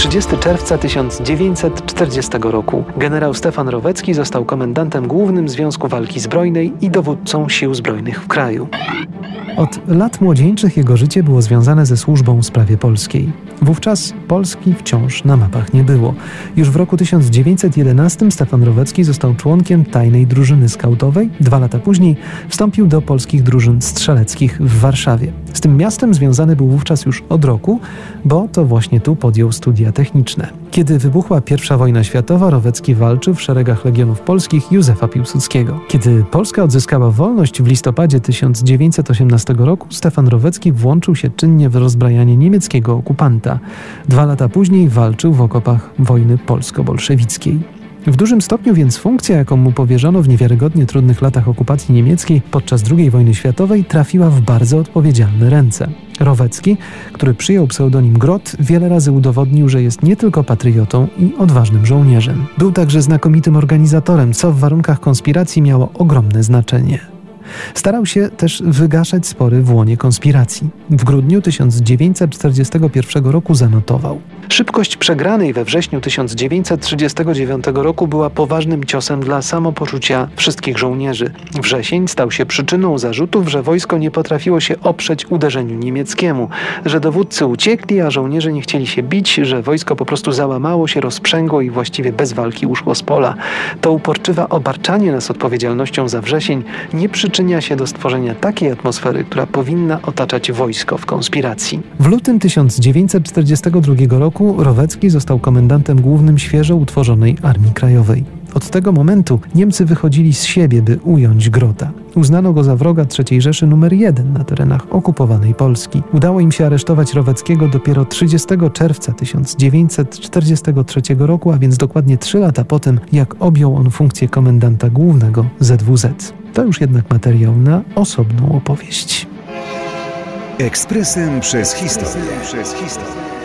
30 czerwca 1940 roku generał Stefan Rowecki został komendantem głównym Związku Walki Zbrojnej i dowódcą sił zbrojnych w kraju. Od lat młodzieńczych jego życie było związane ze służbą w sprawie polskiej. Wówczas Polski wciąż na mapach nie było. Już w roku 1911 Stefan Rowecki został członkiem tajnej drużyny skautowej. Dwa lata później wstąpił do polskich drużyn strzeleckich w Warszawie. Z tym miastem związany był wówczas już od roku, bo to właśnie tu podjął studia techniczne. Kiedy wybuchła I wojna światowa, Rowecki walczył w szeregach legionów polskich Józefa Piłsudskiego. Kiedy Polska odzyskała wolność w listopadzie 1918 roku, Stefan Rowecki włączył się czynnie w rozbrajanie niemieckiego okupanta. Dwa lata później walczył w okopach wojny polsko-bolszewickiej. W dużym stopniu więc funkcja, jaką mu powierzono w niewiarygodnie trudnych latach okupacji niemieckiej podczas II wojny światowej, trafiła w bardzo odpowiedzialne ręce. Rowecki, który przyjął pseudonim Grot, wiele razy udowodnił, że jest nie tylko patriotą i odważnym żołnierzem. Był także znakomitym organizatorem, co w warunkach konspiracji miało ogromne znaczenie. Starał się też wygaszać spory w łonie konspiracji. W grudniu 1941 roku zanotował: Szybkość przegranej we wrześniu 1939 roku była poważnym ciosem dla samopoczucia wszystkich żołnierzy. Wrzesień stał się przyczyną zarzutów, że wojsko nie potrafiło się oprzeć uderzeniu niemieckiemu, że dowódcy uciekli, a żołnierze nie chcieli się bić, że wojsko po prostu załamało się, rozprzęgło i właściwie bez walki uszło z pola. To uporczywe obarczanie nas odpowiedzialnością za wrzesień nie przyczynia się do stworzenia takiej atmosfery, która powinna otaczać wojsko w konspiracji. W lutym 1942 roku roku Rowecki został komendantem głównym świeżo utworzonej Armii Krajowej. Od tego momentu Niemcy wychodzili z siebie, by ująć Grota. Uznano go za wroga III Rzeszy numer jeden na terenach okupowanej Polski. Udało im się aresztować Roweckiego dopiero 30 czerwca 1943 roku, a więc dokładnie trzy lata po tym, jak objął on funkcję komendanta głównego ZWZ. To już jednak materiał na osobną opowieść. Ekspresem przez historię. Przez historię.